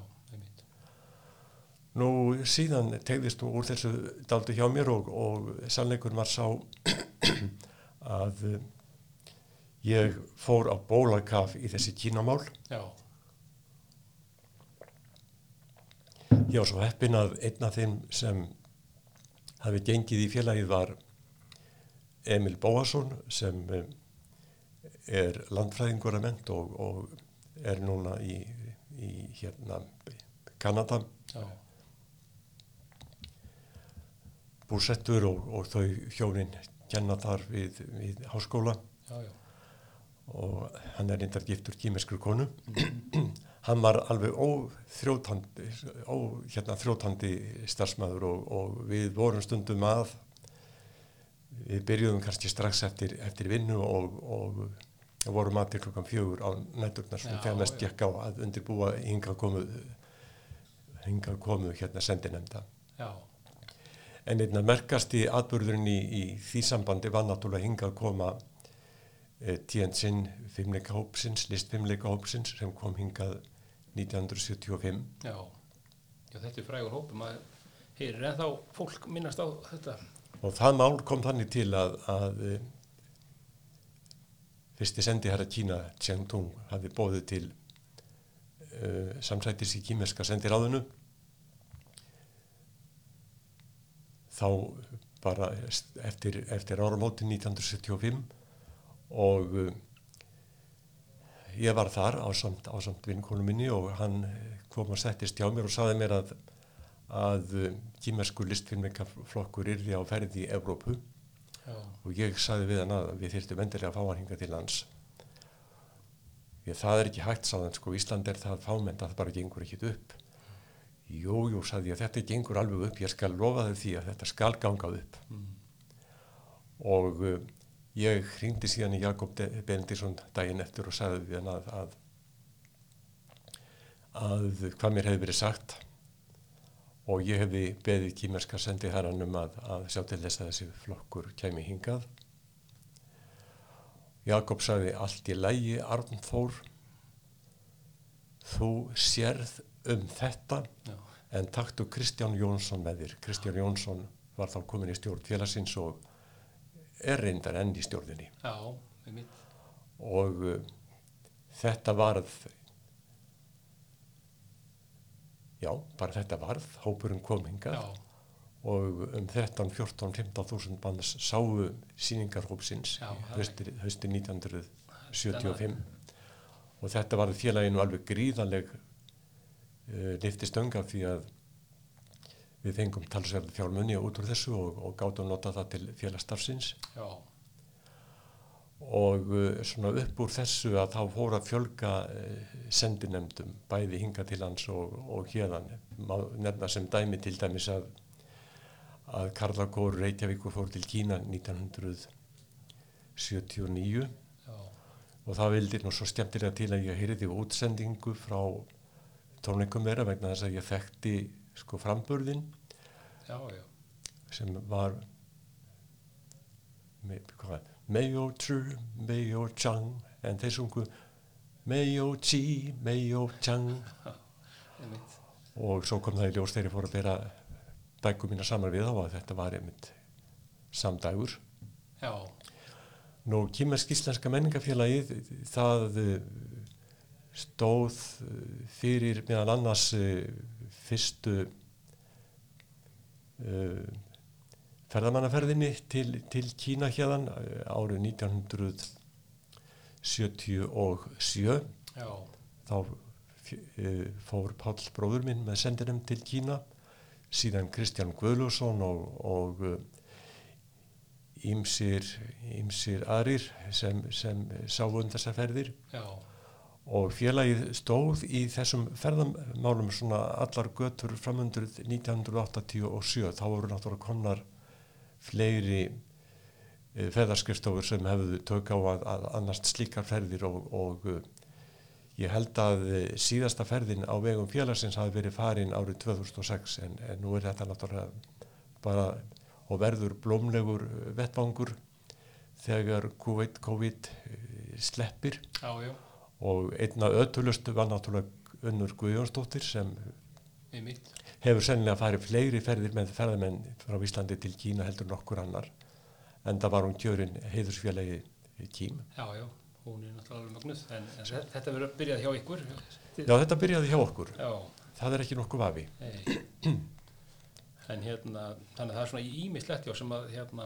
[SPEAKER 2] Nú síðan tegðist nú úr þessu daldi hjá mér og, og sannleikur var sá að uh, Ég fór á bólakaf í þessi kínamál.
[SPEAKER 1] Já,
[SPEAKER 2] Ég var svo heppin að einn af þeim sem hafi gengið í félagið var Emil Bóasson sem eh, er landfræðingur að ment og, og er núna í, í hérna Kanada.
[SPEAKER 1] Já,
[SPEAKER 2] búsettur og, og þau hjónin kenna þar við, við háskóla
[SPEAKER 1] já, já,
[SPEAKER 2] og hann er reyndar giftur kýmeskru konu. hann var alveg óþrjótandi, ó, hérna, starfsmæður og, og við vorum stundum að, við byrjuðum kannski strax eftir, eftir vinnu og, og vorum að til klokkan fjögur á nætturnar sem þegar mest gekk á að undirbúa hingað komu, hingað komu hérna sendinemnda.
[SPEAKER 1] já,
[SPEAKER 2] En einna merkasti atbyrðurinn í, í því sambandi var náttúrulega hingað koma e, TNC fimmleikahópsins, listfimmleikahópsins sem kom hingað 1975.
[SPEAKER 1] já. Já, þetta er frægur hópi, maður heyrir en þá fólk minnast á þetta.
[SPEAKER 2] Og það mál kom þannig til að, að e, fyrsti sendi herra Kína, Cheng Tung, hafi bóðið til e, samsættis í kýmerska sendiráðinu. Þá bara eftir, eftir áramótin 1975 og uh, ég var þar á samt, samt vinkonu minni og hann eh, kom og settist hjá mér og saði mér að, að uh, kýmersku listfilmingaflokkur yrði á ferði í Evrópu
[SPEAKER 1] Já,
[SPEAKER 2] og ég saði við hann að við þyrftum endilega að fá hann hinga til lands. Ég, það er ekki hægt, saðan, sko, Ísland er það fámenn að það bara gengur ekkit upp. Jú, jú, saði ég, þetta gengur alveg upp, ég skal lofa þau því að þetta skal gangað upp. Og uh, ég hringdi síðan í Jakob Benediktsson daginn eftir og sagði við hann að, að, að hvað mér hefði verið sagt og ég hefði beðið kýmerska sendi herran um að, að sjá til þess að þessi flokkur kæmi hingað. Jakob sagði allt í lægi Arnþór, þú sérð um þetta
[SPEAKER 1] já,
[SPEAKER 2] en taktu Kristján Jónsson með þér. Kristján Jónsson var þá komin í stjórn félagsins og er reyndar enn í stjórninni.
[SPEAKER 1] Já,
[SPEAKER 2] og uh, þetta varð já, bara þetta varð hópurinn kom hingað
[SPEAKER 1] Já,
[SPEAKER 2] og um 13, 14, 15 þúsund manns sáu síningarhópsins
[SPEAKER 1] Já, það er
[SPEAKER 2] hösti, hösti 1975 og þetta var félaginu alveg gríðaleg uh, liftistöng af því að við fengum talsverð fjármunni út úr þessu og, og gátum nota það til félagsstarfsins.
[SPEAKER 1] Já,
[SPEAKER 2] og uh, svona upp úr þessu að þá fór að fjölga uh, sendinemdum bæði hinga til hans og, og hérðan nefna sem dæmi til dæmis að að Karlakór Reykjavíkur fór til Kína 1979
[SPEAKER 1] já,
[SPEAKER 2] og það vildi nú svo skemmtilega til að ég heyrði útsendingu frá tónleikum þeirra vegna þess að ég þekkti sko framburðin
[SPEAKER 1] já, já,
[SPEAKER 2] sem var Meio Tru, Meio Chang en þeir sungu Meio Chi, Meio Chang. Og svo kom það í ljós þegar ég fór að bera bæku mína saman við þá að þetta var einmitt samdægur.
[SPEAKER 1] Já,
[SPEAKER 2] Nú, Kímersk Íslenska menningafélagið, það stóð eh, fyrir meðal annars eh, fyrstu uh, ferðamannaferðinni til, til Kína hérðan eh, árið 1977
[SPEAKER 1] já,
[SPEAKER 2] þá uh, fór Páll bróður minn með sendinum til Kína síðan Kristján Guðlússon og, og ímsir, ímsir aðrir sem, sem sáum þessar ferðir.
[SPEAKER 1] Já,
[SPEAKER 2] og félagið stóð í þessum ferðamálum svona allar götur framundur 1987 þá voru náttúrulega konar fleiri uh, ferðarskrifstofur sem hefðu tök á að, að annast slíkar ferðir og, og uh, ég held að uh, síðasta ferðin á vegum félagsins hafi verið farin árið 2006 en, en nú er þetta náttúrulega bara og verður blómlegur vettvangur þegar COVID, COVID sleppir.
[SPEAKER 1] Já, já,
[SPEAKER 2] og einna ötulustu var náttúrulega Unnur Guðjónsdóttir sem
[SPEAKER 1] með mitt.
[SPEAKER 2] hefur sennilega farið fleiri ferðir með ferðamenn frá Íslandi til Kína heldur nokkur annar en það var hún kjörin heiðursfélagi Kím
[SPEAKER 1] Já, já, hún er náttúrulega magnuð, en, en þe- þetta verður að byrjað hjá ykkur.
[SPEAKER 2] Já, þetta byrjaði hjá okkur.
[SPEAKER 1] Já,
[SPEAKER 2] Það er ekki nokkuð vafi.
[SPEAKER 1] En hérna, þannig að það er svona ímislegt já sem að hérna,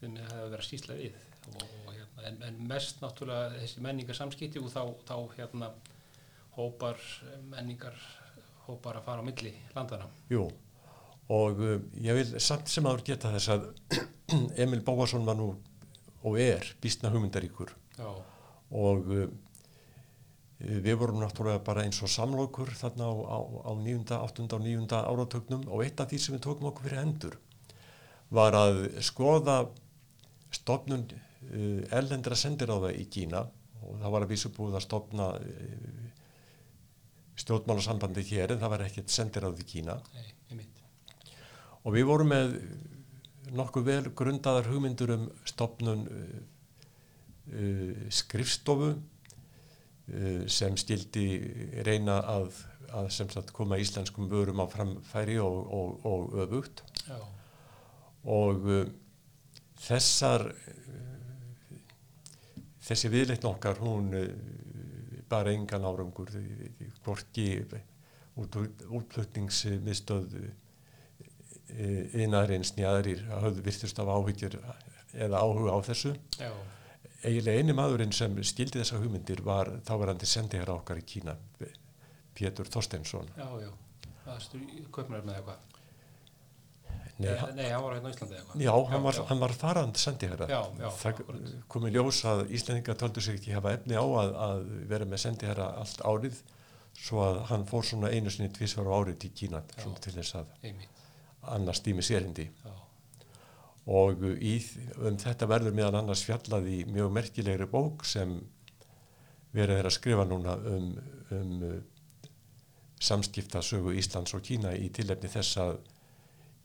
[SPEAKER 1] þeim hefur verið að sísla við. Og, hérna, en, en mest náttúrulega þessi menningar samskipti og þá, þá hérna hópar menningar hópar að fara á milli landana.
[SPEAKER 2] Jú, og uh, ég vil samt sem áður geta þess að Emil Bóvason var nú og er býstna hugmyndaríkur
[SPEAKER 1] Já,
[SPEAKER 2] og uh, við vorum náttúrulega bara eins og samlokur þarna á, á, á 9., 8. og 9. áratögnum og eitt af því sem við tókum okkur fyrir hendur var að skoða stofnun ellendra sendiráða í Kína og það var að vísu búið að stofna uh, stjórnmálasambandi hér en það var ekkert sendiráð í Kína.
[SPEAKER 1] Nei,
[SPEAKER 2] og við vorum með nokkuð vel grundaðar hugmyndur um stopnun uh, uh, skrifstofu uh, sem stildi reyna að, að sagt koma íslenskum vörum á framfæri og, og, og öfugt.
[SPEAKER 1] Já,
[SPEAKER 2] og þessar þessi viðleitn okkar hún uh, bara engan árangur hvorki út, útflutningsmiðstöð innarins nýjaðrir höfðu virtust af áhyggjur eða áhuga á þessu
[SPEAKER 1] já,
[SPEAKER 2] eiginlega eini maðurinn sem skildi þessa hugmyndir var þáverandi sendiherra okkar í Kína Pétur Þorsteinsson
[SPEAKER 1] já, já. Það styr kaupmæður með eitthvað.
[SPEAKER 2] Nei,
[SPEAKER 1] Eh,
[SPEAKER 2] hann,
[SPEAKER 1] Nei, hann var hérna á Íslandi eitthvað.
[SPEAKER 2] já, hann var, hann var farand sendiherra
[SPEAKER 1] Já, já,
[SPEAKER 2] það
[SPEAKER 1] akkúrat.
[SPEAKER 2] kom í ljós að Íslandinga töldu sig ekki hafa efni á að, að vera með sendiherra allt árið svo að hann fór svona einu sinni tvísvar á árið til Kína svona til þess að
[SPEAKER 1] Einmitt,
[SPEAKER 2] annars tími sérindi
[SPEAKER 1] já,
[SPEAKER 2] og í, um þetta verður meðal annars fjallað í mjög merkilegri bók sem verið er að skrifa núna um, um uh, samskiptasögu Íslands og Kína í tilefni þess að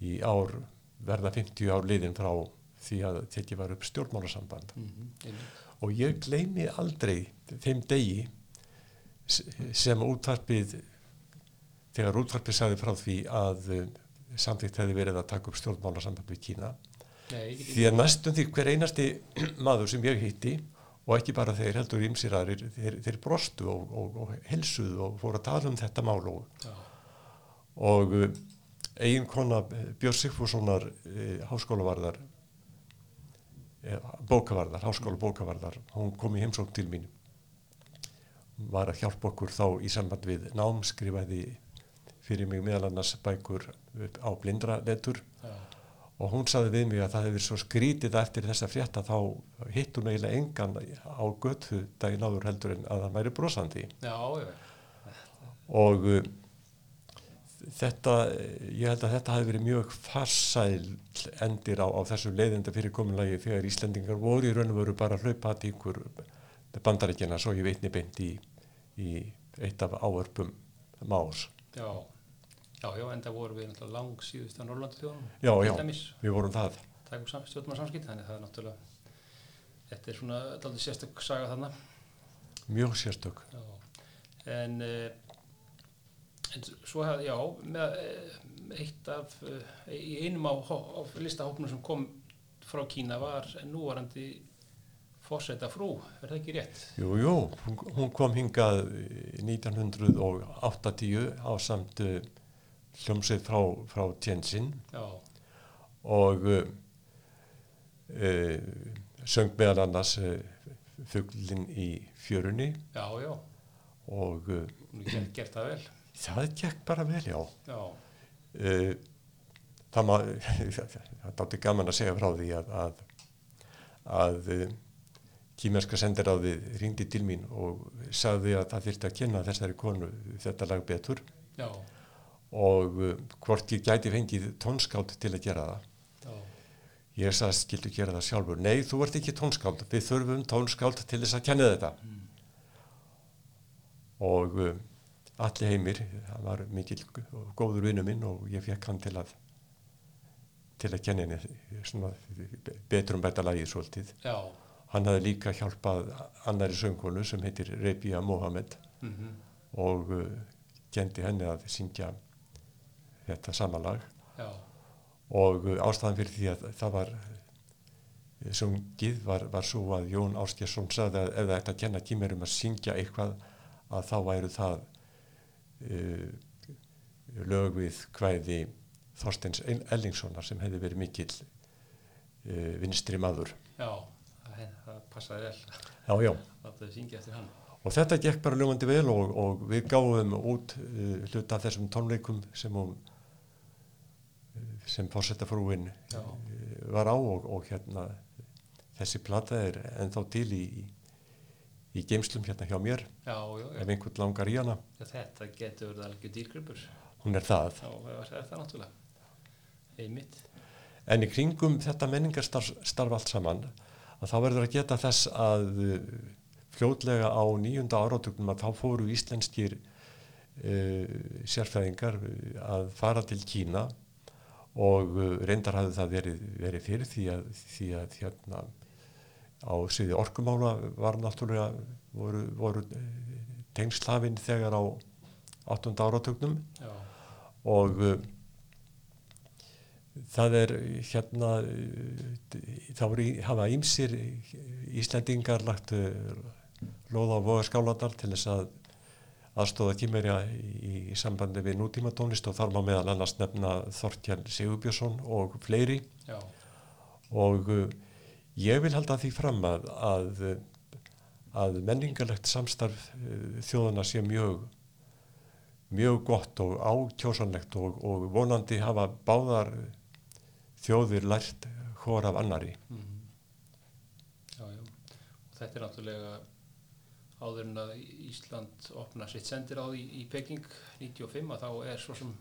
[SPEAKER 2] í ár verða 50 ár liðin frá því að tekið var upp stjórnmálasamband.
[SPEAKER 1] Mhm, einmitt,
[SPEAKER 2] og ég gleymi aldrei þeim degi sem útvarpið þegar útvarpið sagði frá því að uh, samþýtt hefði verið að taka upp stjórnmálasamband við Kína.
[SPEAKER 1] Nei,
[SPEAKER 2] því að næstum því hver einasti maður sem ég hitti og ekki bara þeir heldur ímsir aðrir þeir, þeir brostu og, og, og helsuðu og fóru að tala um þetta mál og, og uh, eigin kona eh, Björn Sigfússonar uh, háskólavarðar uh, bókavarðar, háskóla bókavarðar hún kom í heimsókn til mín. Var að hjálpa okkur þá í samband við nám skrifaði fyrir mig meðal annars bækur á blindra letur
[SPEAKER 1] já,
[SPEAKER 2] og hún saði við mig að það verið svo skrítið eftir þessa frétta þá hitt hún eiginlega engan á götu daginn áður heldur en að hann væri brosandi.
[SPEAKER 1] Já,
[SPEAKER 2] og þetta, ég held að þetta hafi verið mjög farsæl endir á, á þessu leiðinda fyrir kominlagi þegar Íslendingar voru í raun og veru bara að hlaupa að ykkur bandarækjana svo ég veitni beint í, í eitt af áörpum Más.
[SPEAKER 1] já, já, já, en það voru við náttúrulega lang síðust á Norrlandu þjóðunum.
[SPEAKER 2] Já, já,
[SPEAKER 1] Dæmis,
[SPEAKER 2] við vorum það.
[SPEAKER 1] það er stjórnum samskipt, þannig það er náttúrulega, þetta er svona daldið sérstök saga þarna.
[SPEAKER 2] Mjög sérstök.
[SPEAKER 1] Já, en, uh, en svo hefði, já, með uh, eitt af, uh, í einum á, á listahópnum sem kom frá Kína var núvarandi fórseta frú, er það ekki rétt?
[SPEAKER 2] Jú, jú, hún, kom hingað 1980 á samt hljómsið frá, frá Tjensin
[SPEAKER 1] Já,
[SPEAKER 2] og uh, uh, söng meðal annars uh, fugglinn í fjörunni
[SPEAKER 1] já, já,
[SPEAKER 2] og
[SPEAKER 1] hún er gert, gert það vel.
[SPEAKER 2] Það gekk bara vel, já.
[SPEAKER 1] Já,
[SPEAKER 2] Uh, það má, það dátti gaman að segja frá því að, að, að uh, kýmerska sendiráðið ringdi til mín og sagði að það þyrfti að kynna þessari konu þetta lag betur
[SPEAKER 1] já,
[SPEAKER 2] og uh, hvort ég gæti fengið tónskáld til að gera það.
[SPEAKER 1] já,
[SPEAKER 2] Ég sagði, skildu gera það sjálfur. Nei, þú ert ekki tónskáld. Við þurfum tónskáld til þess að kenna þetta. Og uh, allir heimir, það var mikil góður vinnu minn og ég fekk hann til að til að kenna henni svona betur um betta lagið svolítið.
[SPEAKER 1] já,
[SPEAKER 2] Hann hafði líka hjálpað annari söngkonu sem heitir Rebia Mohamed
[SPEAKER 1] mhm,
[SPEAKER 2] og uh, kendi henni að syngja þetta sama lag.
[SPEAKER 1] Já,
[SPEAKER 2] og uh, ástæðan fyrir því að það var sungið var, var svo að Jón Áskjarsson sagði að ef það ætti að kenna kýmverum að syngja eitthvað að þá væru það uh, lög við hvæði Þorsteins Ellingssonar sem hefði verið mikill uh, vinstri maður.
[SPEAKER 1] Já, það, það passaði vel
[SPEAKER 2] Já, já. Og þetta gekk bara lögandi vel og, og við gáðum út uh, hluta af þessum tónleikum sem, hún, sem fórsetafrúin
[SPEAKER 1] Já.
[SPEAKER 2] uh, var á og, og hérna þessi plata er ennþá til í, í geimslum hérna hjá mér
[SPEAKER 1] Já, já, já.
[SPEAKER 2] ef einhvern langar í hana.
[SPEAKER 1] Þetta getur verið alveg dýrgripur.
[SPEAKER 2] Hún er það.
[SPEAKER 1] Er.
[SPEAKER 2] En í kringum þetta menningarstarf starf allt saman að þá verður að geta þess að uh, fljótlega á nýjunda áratögnum að þá fóru íslenskir uh, sérfræðingar uh, að fara til Kína og uh, reyndar hafði það verið, verið fyrir því að, því að hérna á sviði orkumála var náttúrulega voru, voru uh, tengslafinn þegar á áttunda áratögnum
[SPEAKER 1] Já,
[SPEAKER 2] og uh, það er hérna uh, þá hafa ímsir Íslendingar lagt uh, lóða á vogaskáladar til þess að aðstóða kýmerja í, í sambandi við nútíma tónlist og þar má meðal annars nefna Þorkjell Sigurbjörnsson og fleiri.
[SPEAKER 1] Já,
[SPEAKER 2] og uh, ég vil halda því fram að, að, að menningarlegt samstarf uh, þjóðana sé mjög mjög gott og ákjósanlegt og, og vonandi hafa báðar þjóðir lært hór af annari.
[SPEAKER 1] mhm. já, já. Og þetta er náttúrulega áður en að Ísland opna sitt sendir á því í Peking 95 að þá er svo sem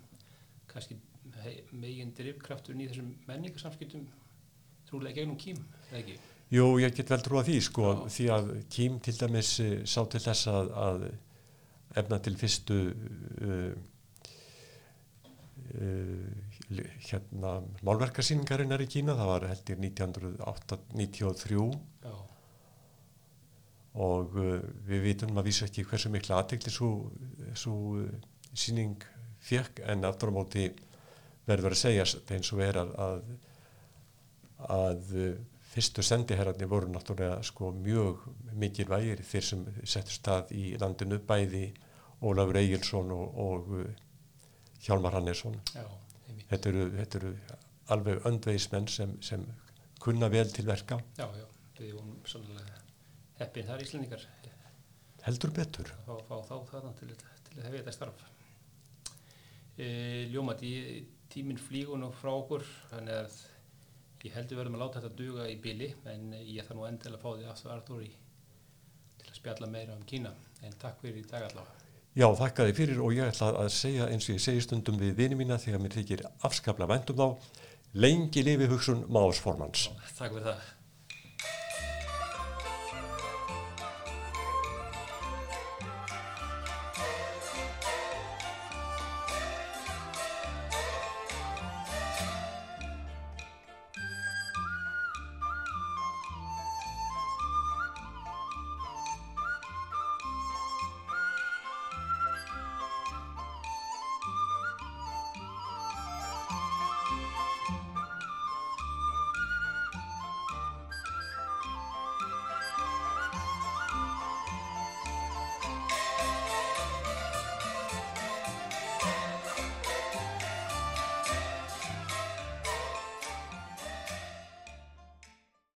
[SPEAKER 1] kannski hei- megin drifkrafturinn í þessum menningarsamskiptum trúlega gegnum kým, ekki?
[SPEAKER 2] Jú, ég get vel trúa því sko,
[SPEAKER 1] Já.
[SPEAKER 2] því að Kím til dæmis eh, sá til þess að, að efna til fyrstu uh, uh, hérna málverkarsýningarinnar í Kína, það var held ég 1993
[SPEAKER 1] Já,
[SPEAKER 2] og uh, við vitum að vísu ekki hversu mikla aðtekli svo uh, síning fekk en aftur á móti verður að segja eins og er að, að, að fyrstu sendiherrarnir voru náttúrulega sko mjög mikið vægir þeir sem settur stað í landinu bæði Ólafur Egilson og, og uh, Hjálmar Hannesson.
[SPEAKER 1] já.
[SPEAKER 2] Þetta eru, þetta eru alveg öndvegismenn sem, sem kunna vel til verka,
[SPEAKER 1] Já, já, við vorum sannlega heppin þar Íslandingar
[SPEAKER 2] heldur betur.
[SPEAKER 1] fá, fá þá þarna til, til að hefja þetta starf. E, Ljómati, tíminn flýgur nú frá okkur, þannig að ég heldur verðum að láta þetta duga í bili, en ég þarf nú endilega að fá því aftur Artúri til að spjalla meira um Kína. En takk fyrir í dag allavega.
[SPEAKER 2] Já, þakka þið fyrir og ég ætla að segja eins og ég segi stundum við vini mína þegar mér þykir afskapla væntum þá lengi lifi hugsun Máðsformans.
[SPEAKER 1] Takk fyrir það.